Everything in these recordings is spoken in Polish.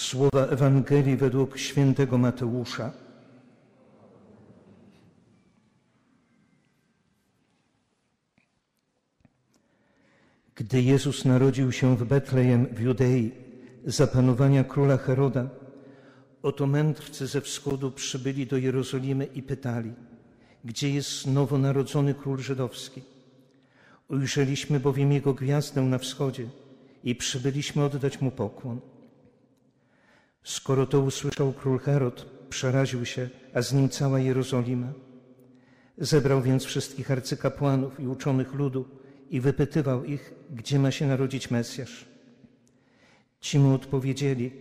Słowa Ewangelii według świętego Mateusza. Gdy Jezus narodził się w Betlejem w Judei za panowania króla Heroda, oto mędrcy ze wschodu przybyli do Jerozolimy i pytali, gdzie jest nowonarodzony król żydowski. Ujrzeliśmy bowiem jego gwiazdę na wschodzie i przybyliśmy oddać mu pokłon. Skoro to usłyszał król Herod, przeraził się, a z nim cała Jerozolima. Zebrał więc wszystkich arcykapłanów i uczonych ludu i wypytywał ich, gdzie ma się narodzić Mesjasz. Ci mu odpowiedzieli,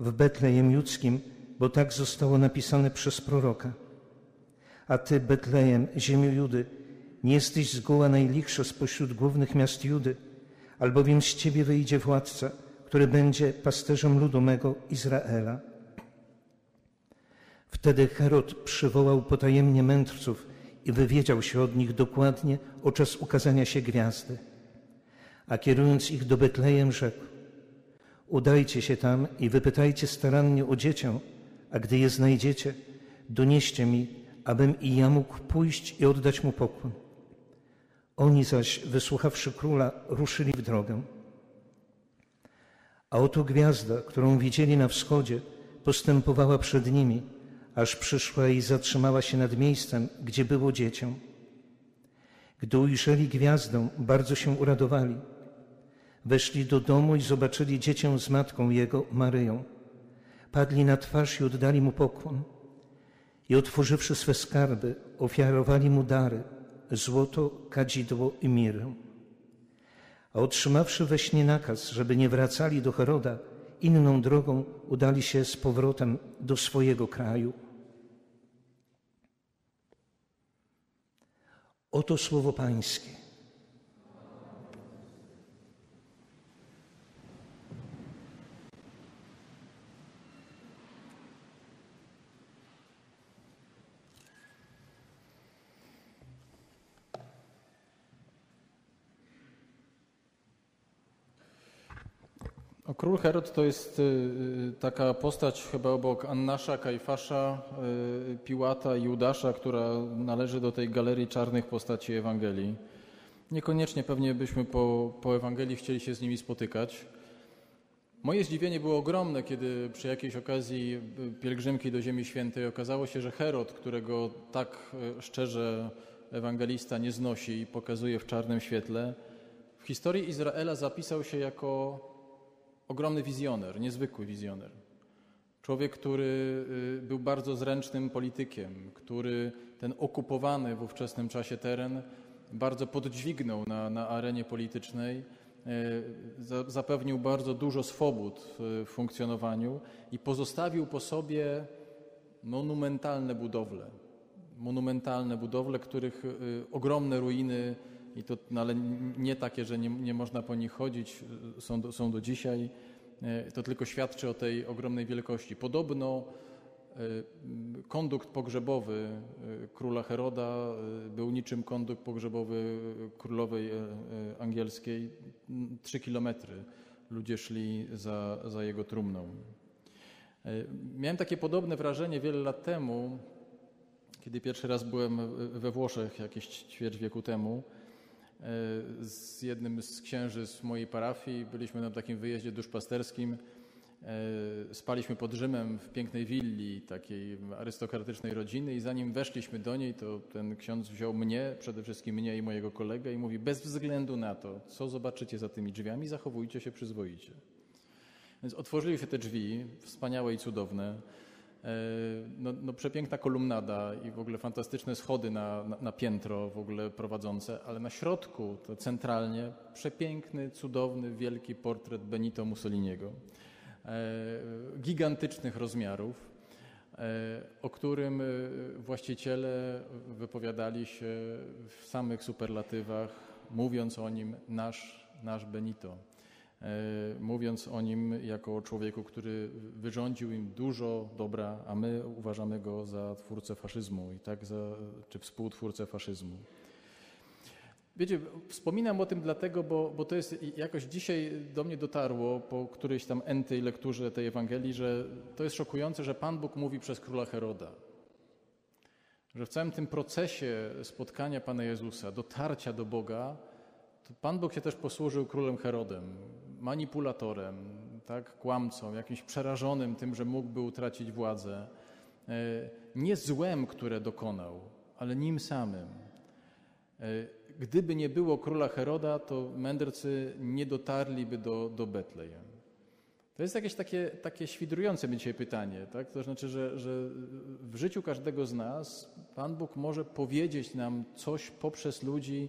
w Betlejem Judzkim, bo tak zostało napisane przez proroka. A ty, Betlejem, ziemiu Judy, nie jesteś zgoła najlichsza spośród głównych miast Judy, albowiem z ciebie wyjdzie władca, który będzie pasterzem ludu mego Izraela. Wtedy Herod przywołał potajemnie mędrców i wywiedział się od nich dokładnie o czas ukazania się gwiazdy. A kierując ich do Betlejem, rzekł: Udajcie się tam i wypytajcie starannie o dziecię, a gdy je znajdziecie, donieście mi, abym i ja mógł pójść i oddać mu pokłon. Oni zaś, wysłuchawszy króla, ruszyli w drogę. A oto gwiazda, którą widzieli na wschodzie, postępowała przed nimi, aż przyszła i zatrzymała się nad miejscem, gdzie było dziecię. Gdy ujrzeli gwiazdę, bardzo się uradowali. Weszli do domu i zobaczyli dziecię z matką jego, Maryją. Padli na twarz i oddali mu pokłon. I otworzywszy swe skarby, ofiarowali mu dary, złoto, kadzidło i mirę. A otrzymawszy we śnie nakaz, żeby nie wracali do Heroda, inną drogą udali się z powrotem do swojego kraju. Oto słowo Pańskie. O, król Herod to jest y, y, taka postać chyba obok Annasza, Kajfasza, y, Piłata i Judasza, która należy do tej galerii czarnych postaci Ewangelii. Niekoniecznie pewnie byśmy po, po Ewangelii chcieli się z nimi spotykać. Moje zdziwienie było ogromne, kiedy przy jakiejś okazji pielgrzymki do Ziemi Świętej okazało się, że Herod, którego tak szczerze ewangelista nie znosi i pokazuje w czarnym świetle, w historii Izraela zapisał się jako ogromny wizjoner, niezwykły wizjoner. Człowiek, który y, był bardzo zręcznym politykiem, który ten okupowany w ówczesnym czasie teren bardzo podźwignął na, na arenie politycznej, y, zapewnił bardzo dużo swobód w funkcjonowaniu i pozostawił po sobie monumentalne budowle. Monumentalne budowle, których y, ogromne ruiny i to, no ale nie takie, że nie, nie można po nich chodzić, są do, są do dzisiaj. E, to tylko świadczy o tej ogromnej wielkości. Podobno e, kondukt pogrzebowy e, króla Heroda był niczym kondukt pogrzebowy królowej angielskiej. Trzy kilometry ludzie szli za, za jego trumną. Miałem takie podobne wrażenie wiele lat temu, kiedy pierwszy raz byłem we Włoszech, jakieś ćwierć wieku temu. E, z jednym z księży z mojej parafii. Byliśmy na takim wyjeździe duszpasterskim. E, spaliśmy pod Rzymem w pięknej willi takiej arystokratycznej rodziny i zanim weszliśmy do niej, to ten ksiądz wziął mnie, przede wszystkim mnie i mojego kolegę i mówi bez względu na to, co zobaczycie za tymi drzwiami, zachowujcie się przyzwoicie. Więc otworzyli się te drzwi, wspaniałe i cudowne. E, no, no, przepiękna kolumnada i w ogóle fantastyczne schody na, na, na, piętro w ogóle prowadzące, ale na środku, to centralnie, przepiękny, cudowny, wielki portret Benito Mussoliniego. E, gigantycznych rozmiarów, e, o którym właściciele wypowiadali się w samych superlatywach, mówiąc o nim nasz, nasz Benito. E, mówiąc o nim jako o człowieku, który wyrządził im dużo dobra, a my uważamy go za twórcę faszyzmu i tak za, czy współtwórcę faszyzmu. Wiecie, wspominam o tym dlatego, bo, bo to jest jakoś dzisiaj do mnie dotarło po którejś tam entej lekturze tej Ewangelii, że to jest szokujące, że Pan Bóg mówi przez króla Heroda. Że w całym tym procesie spotkania Pana Jezusa, dotarcia do Boga, Pan Bóg się też posłużył królem Herodem, manipulatorem, tak, kłamcą, jakimś przerażonym tym, że mógłby utracić władzę. E, nie złem, które dokonał, ale nim samym. E, gdyby nie było króla Heroda, to mędrcy nie dotarliby do, do Betlejem. To jest jakieś takie, takie świdrujące mi dzisiaj pytanie. Tak? To znaczy, że, że w życiu każdego z nas Pan Bóg może powiedzieć nam coś poprzez ludzi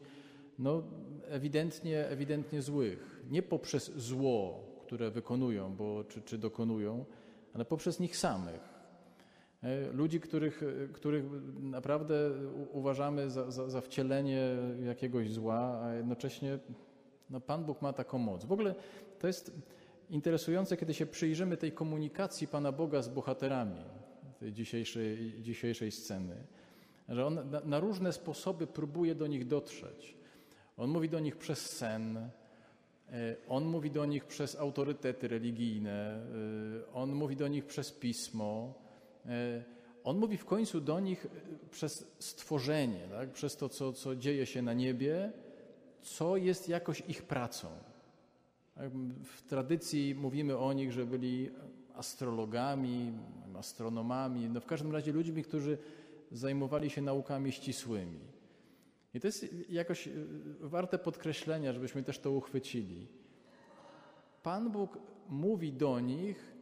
no, ewidentnie, ewidentnie złych. Nie poprzez zło, które wykonują bo, czy, czy dokonują, ale poprzez nich samych. E, ludzi, których, których naprawdę uważamy za, za, za wcielenie jakiegoś zła, a jednocześnie no, Pan Bóg ma taką moc. W ogóle to jest interesujące, kiedy się przyjrzymy tej komunikacji Pana Boga z bohaterami tej dzisiejszej, dzisiejszej sceny, że On na, na różne sposoby próbuje do nich dotrzeć. On mówi do nich przez sen, e, on mówi do nich przez autorytety religijne, e, on mówi do nich przez pismo, E, on mówi w końcu do nich e, przez stworzenie, tak? przez to, co, co dzieje się na niebie, co jest jakoś ich pracą. Tak? W tradycji mówimy o nich, że byli astrologami, astronomami, no w każdym razie ludźmi, którzy zajmowali się naukami ścisłymi. I to jest jakoś e, warte podkreślenia, żebyśmy też to uchwycili. Pan Bóg mówi do nich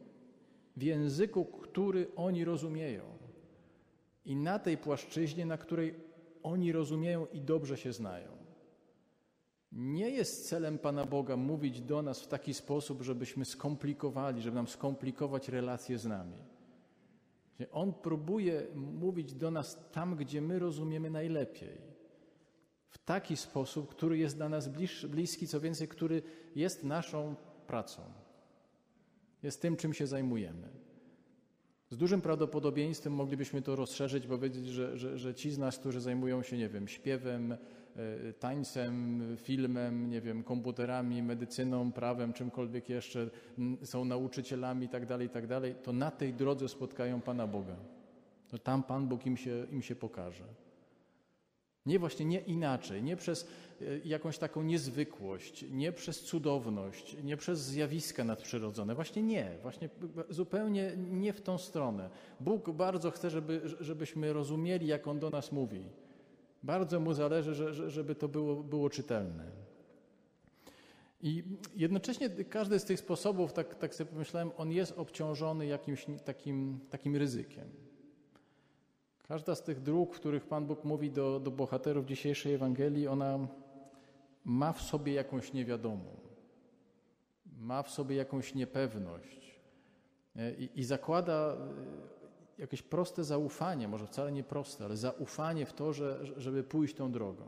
w języku, który oni rozumieją. I na tej płaszczyźnie, na której oni rozumieją i dobrze się znają. Nie jest celem Pana Boga mówić do nas w taki sposób, żebyśmy skomplikowali, żeby nam skomplikować relacje z nami. On próbuje mówić do nas tam, gdzie my rozumiemy najlepiej. W taki sposób, który jest dla nas bliski, co więcej, który jest naszą pracą jest tym, czym się zajmujemy. Z dużym prawdopodobieństwem moglibyśmy to rozszerzyć, powiedzieć, że, że, że ci z nas, którzy zajmują się, nie wiem, śpiewem, e, tańcem, filmem, nie wiem, komputerami, medycyną, prawem, czymkolwiek jeszcze, są nauczycielami itd., tak itd., tak to na tej drodze spotkają Pana Boga. To tam Pan Bóg im się, im się pokaże. Nie właśnie nie inaczej, nie przez e, jakąś taką niezwykłość, nie przez cudowność, nie przez zjawiska nadprzyrodzone. Właśnie nie, właśnie zupełnie nie w tą stronę. Bóg bardzo chce, żeby, żebyśmy rozumieli, jak On do nas mówi. Bardzo Mu zależy, żeby to było, było czytelne. I jednocześnie każdy z tych sposobów, tak, tak sobie pomyślałem, on jest obciążony jakimś takim, takim ryzykiem. Każda z tych dróg, których Pan Bóg mówi do, do bohaterów dzisiejszej Ewangelii, ona ma w sobie jakąś niewiadomą, ma w sobie jakąś niepewność e, i, i zakłada e, jakieś proste zaufanie, może wcale nie proste, ale zaufanie w to, że, żeby pójść tą drogą.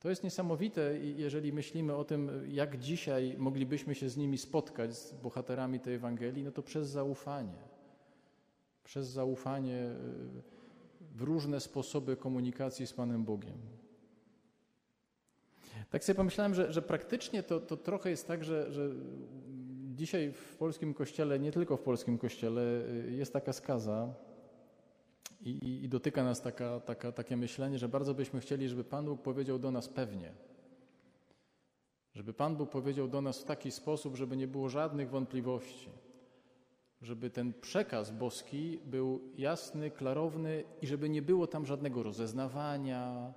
To jest niesamowite, jeżeli myślimy o tym, jak dzisiaj moglibyśmy się z nimi spotkać, z bohaterami tej Ewangelii, no to przez zaufanie przez zaufanie y, w różne sposoby komunikacji z Panem Bogiem. Tak sobie pomyślałem, że, że praktycznie to, to trochę jest tak, że, że dzisiaj w polskim kościele, nie tylko w polskim kościele, y, jest taka skaza i, i, i dotyka nas taka, taka, takie myślenie, że bardzo byśmy chcieli, żeby Pan Bóg powiedział do nas pewnie. Żeby Pan Bóg powiedział do nas w taki sposób, żeby nie było żadnych wątpliwości żeby ten przekaz boski był jasny, klarowny i żeby nie było tam żadnego rozeznawania,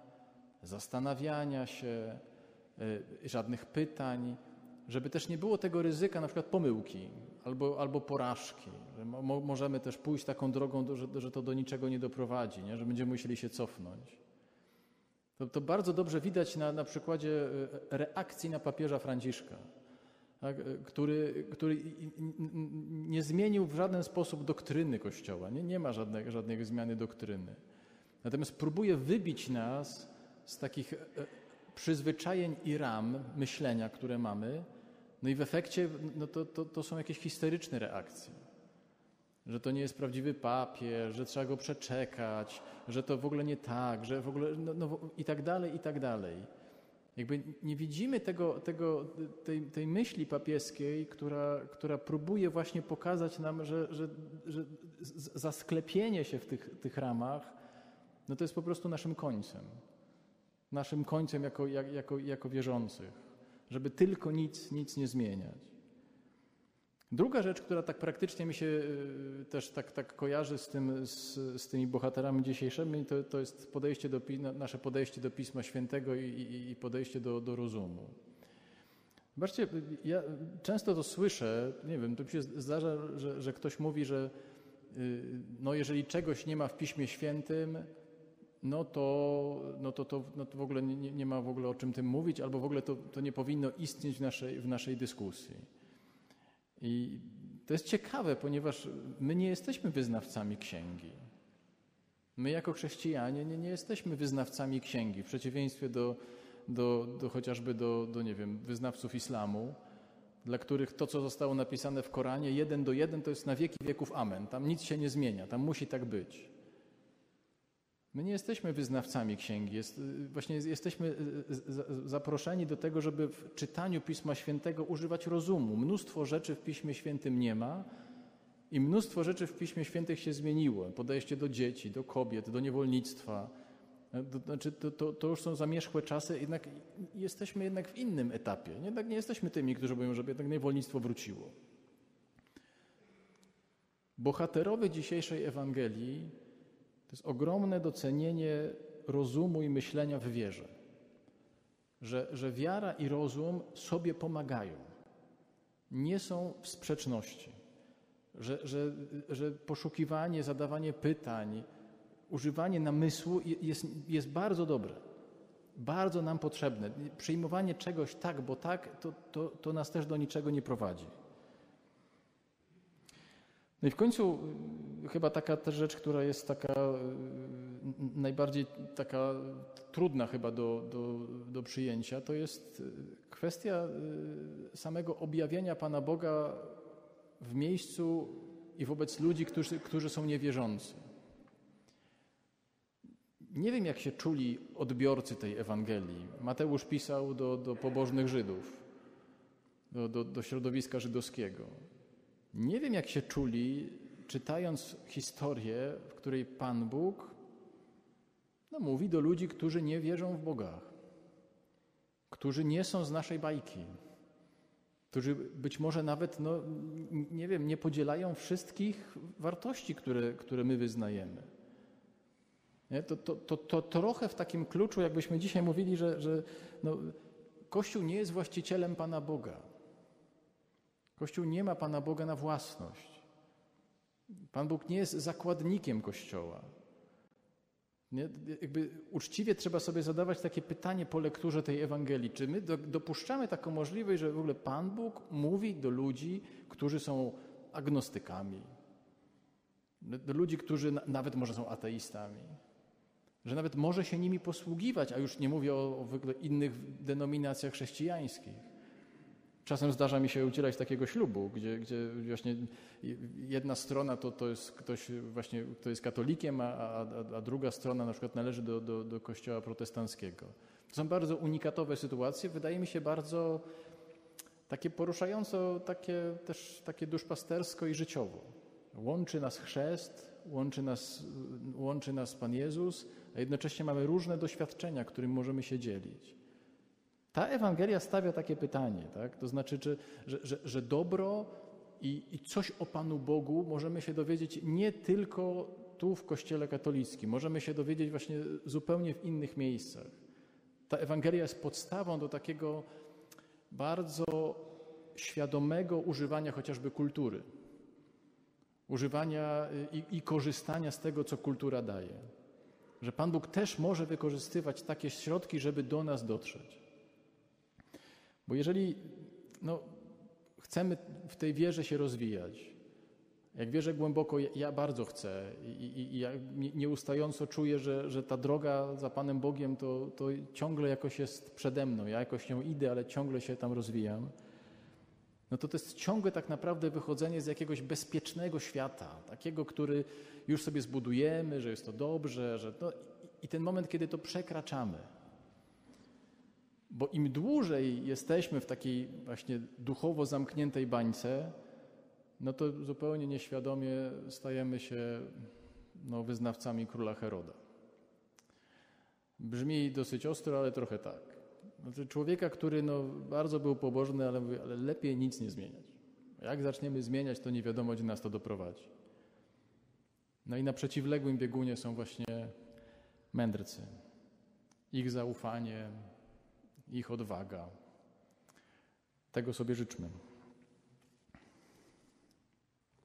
zastanawiania się, y, żadnych pytań, żeby też nie było tego ryzyka na przykład pomyłki albo, albo porażki. Mo możemy też pójść taką drogą, że, że to do niczego nie doprowadzi, nie? że będziemy musieli się cofnąć. To, to bardzo dobrze widać na, na przykładzie y, reakcji na papieża Franciszka tak, który, który nie zmienił w żaden sposób doktryny Kościoła. Nie, nie ma żadnej, żadnej zmiany doktryny. Natomiast próbuje wybić nas z takich e, przyzwyczajeń i ram myślenia, które mamy, no i w efekcie no to, to, to są jakieś histeryczne reakcje. że to nie jest prawdziwy papier, że trzeba go przeczekać, że to w ogóle nie tak, że w ogóle no, no, i tak dalej, i tak dalej. Jakby nie widzimy tego, tego, tej, tej myśli papieskiej, która, która próbuje właśnie pokazać nam, że, że, że zasklepienie się w tych, tych ramach, no to jest po prostu naszym końcem. Naszym końcem jako, jako, jako wierzących, żeby tylko nic, nic nie zmieniać. Druga rzecz, która tak praktycznie mi się y, też tak, tak kojarzy z, tym, z, z tymi bohaterami dzisiejszymi, to, to jest podejście do, nasze podejście do Pisma Świętego i, i, i podejście do, do rozumu. Zobaczcie, ja często to słyszę, nie wiem, to mi się zdarza, że, że ktoś mówi, że y, no jeżeli czegoś nie ma w Piśmie Świętym, no to, no to, to, no to w ogóle nie, nie ma w ogóle o czym tym mówić, albo w ogóle to, to nie powinno istnieć w naszej, w naszej dyskusji. I to jest ciekawe, ponieważ my nie jesteśmy wyznawcami księgi. My jako chrześcijanie nie, nie jesteśmy wyznawcami księgi, w przeciwieństwie do, do, do chociażby do, do, nie wiem, wyznawców islamu, dla których to, co zostało napisane w Koranie, jeden do jeden, to jest na wieki wieków amen. Tam nic się nie zmienia, tam musi tak być. My nie jesteśmy wyznawcami księgi. Jest, właśnie jesteśmy y, y, zaproszeni do tego, żeby w czytaniu Pisma Świętego używać rozumu. Mnóstwo rzeczy w Piśmie Świętym nie ma i mnóstwo rzeczy w Piśmie Świętych się zmieniło. Podejście do dzieci, do kobiet, do niewolnictwa. To, znaczy, to, to, to już są zamierzchłe czasy, jednak jesteśmy jednak w innym etapie. Jednak nie jesteśmy tymi, którzy mówią, żeby jednak niewolnictwo wróciło. Bohaterowie dzisiejszej Ewangelii jest ogromne docenienie rozumu i myślenia w wierze. Że, że wiara i rozum sobie pomagają. Nie są w sprzeczności. Że, że, że poszukiwanie, zadawanie pytań, używanie namysłu jest, jest bardzo dobre. Bardzo nam potrzebne. Przyjmowanie czegoś tak, bo tak, to, to, to nas też do niczego nie prowadzi. No i w końcu y, chyba taka też rzecz, która jest taka y, najbardziej taka trudna chyba do, do, do przyjęcia, to jest y, kwestia samego objawienia Pana Boga w miejscu i wobec ludzi, którzy, którzy są niewierzący. Nie wiem, jak się czuli odbiorcy tej Ewangelii. Mateusz pisał do, do pobożnych Żydów, do, do, do środowiska żydowskiego. Nie wiem, jak się czuli, czytając historię, w której Pan Bóg no, mówi do ludzi, którzy nie wierzą w Boga, którzy nie są z naszej bajki, którzy być może nawet, no, nie wiem, nie podzielają wszystkich wartości, które, które my wyznajemy. Nie? To, to, to, to trochę w takim kluczu, jakbyśmy dzisiaj mówili, że, że no, Kościół nie jest właścicielem Pana Boga. Kościół nie ma Pana Boga na własność. Pan Bóg nie jest zakładnikiem Kościoła. Nie? Jakby uczciwie trzeba sobie zadawać takie pytanie po lekturze tej Ewangelii. Czy my dopuszczamy taką możliwość, że w ogóle Pan Bóg mówi do ludzi, którzy są agnostykami, do ludzi, którzy nawet może są ateistami, że nawet może się nimi posługiwać, a już nie mówię o, o innych denominacjach chrześcijańskich. Czasem zdarza mi się udzielać takiego ślubu, gdzie, gdzie właśnie jedna strona to, to jest ktoś właśnie, kto jest katolikiem, a, a, a druga strona na przykład należy do, do, do kościoła protestanckiego. To są bardzo unikatowe sytuacje, wydaje mi się bardzo takie poruszająco, takie też takie duszpastersko i życiowo. Łączy nas chrzest, łączy nas, łączy nas Pan Jezus, a jednocześnie mamy różne doświadczenia, którym możemy się dzielić. Ta Ewangelia stawia takie pytanie, tak? to znaczy, czy, że, że, że dobro i, i coś o Panu Bogu możemy się dowiedzieć nie tylko tu w Kościele katolickim, możemy się dowiedzieć właśnie zupełnie w innych miejscach. Ta Ewangelia jest podstawą do takiego bardzo świadomego używania chociażby kultury, używania i, i korzystania z tego, co kultura daje. Że Pan Bóg też może wykorzystywać takie środki, żeby do nas dotrzeć. Bo jeżeli no, chcemy w tej wierze się rozwijać, jak wierzę głęboko, ja bardzo chcę i, i, i ja nieustająco czuję, że, że ta droga za Panem Bogiem to, to ciągle jakoś jest przede mną. Ja jakoś nią idę, ale ciągle się tam rozwijam. no to to jest ciągłe tak naprawdę wychodzenie z jakiegoś bezpiecznego świata, takiego, który już sobie zbudujemy, że jest to dobrze, że to... i ten moment, kiedy to przekraczamy. Bo im dłużej jesteśmy w takiej właśnie duchowo zamkniętej bańce, no to zupełnie nieświadomie stajemy się no, wyznawcami króla Heroda. Brzmi dosyć ostro, ale trochę tak. Znaczy człowieka, który no, bardzo był pobożny, ale, mówi, ale lepiej nic nie zmieniać. Jak zaczniemy zmieniać, to nie wiadomo, gdzie nas to doprowadzi. No i na przeciwległym biegunie są właśnie mędrcy. Ich zaufanie, ich odwaga. Tego sobie życzmy.